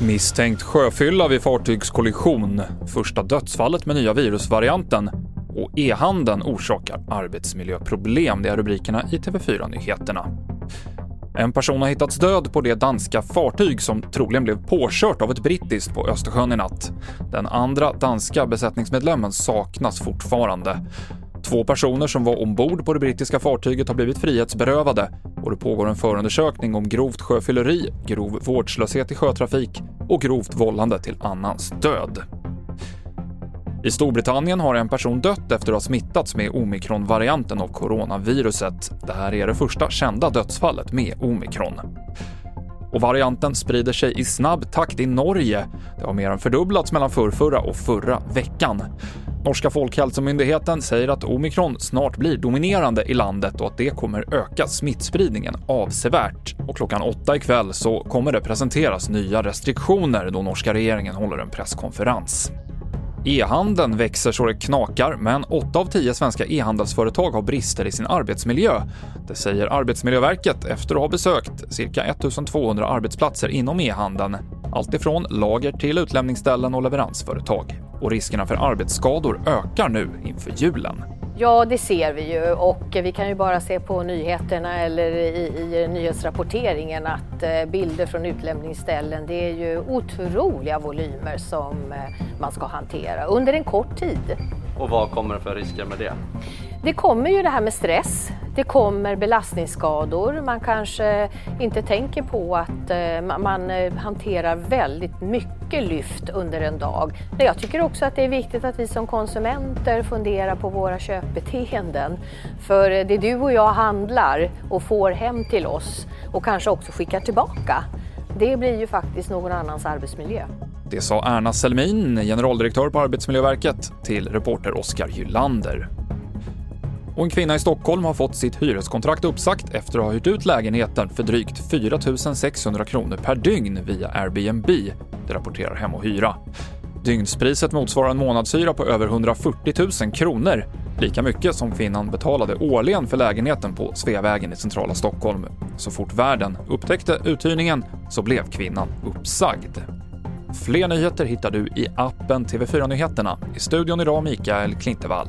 Misstänkt sjöfylla vid fartygskollision, första dödsfallet med nya virusvarianten och e-handeln orsakar arbetsmiljöproblem. Det är rubrikerna i TV4-nyheterna. En person har hittats död på det danska fartyg som troligen blev påkört av ett brittiskt på Östersjön i natt. Den andra danska besättningsmedlemmen saknas fortfarande. Två personer som var ombord på det brittiska fartyget har blivit frihetsberövade och det pågår en förundersökning om grovt sjöfylleri, grov vårdslöshet i sjötrafik och grovt vållande till annans död. I Storbritannien har en person dött efter att ha smittats med omikronvarianten av coronaviruset. Det här är det första kända dödsfallet med omikron. Och varianten sprider sig i snabb takt i Norge. Det har mer än fördubblats mellan förrförra och förra veckan. Norska Folkhälsomyndigheten säger att omikron snart blir dominerande i landet och att det kommer öka smittspridningen avsevärt. Och klockan åtta ikväll så kommer det presenteras nya restriktioner då norska regeringen håller en presskonferens. E-handeln växer så det knakar, men 8 av 10 svenska e-handelsföretag har brister i sin arbetsmiljö. Det säger Arbetsmiljöverket efter att ha besökt cirka 1200 arbetsplatser inom e-handeln, alltifrån lager till utlämningsställen och leveransföretag. Och riskerna för arbetsskador ökar nu inför julen. Ja, det ser vi ju och vi kan ju bara se på nyheterna eller i, i nyhetsrapporteringen att eh, bilder från utlämningsställen, det är ju otroliga volymer som eh, man ska hantera under en kort tid. Och vad kommer det för risker med det? Det kommer ju det här med stress, det kommer belastningsskador, man kanske inte tänker på att eh, man eh, hanterar väldigt mycket lyft under en dag. Jag tycker också att det är viktigt att vi som konsumenter funderar på våra köpbeteenden. För eh, det du och jag handlar och får hem till oss och kanske också skickar tillbaka, det blir ju faktiskt någon annans arbetsmiljö. Det sa Erna Selmin, generaldirektör på Arbetsmiljöverket, till reporter Oskar Gyllander. Och en kvinna i Stockholm har fått sitt hyreskontrakt uppsagt efter att ha hyrt ut lägenheten för drygt 4 600 kronor per dygn via Airbnb, det rapporterar Hem och Hyra. Dygnspriset motsvarar en månadshyra på över 140 000 kronor, lika mycket som kvinnan betalade årligen för lägenheten på Sveavägen i centrala Stockholm. Så fort värden upptäckte uthyrningen så blev kvinnan uppsagd. Fler nyheter hittar du i appen TV4 Nyheterna. I studion idag Mikael Klintevall.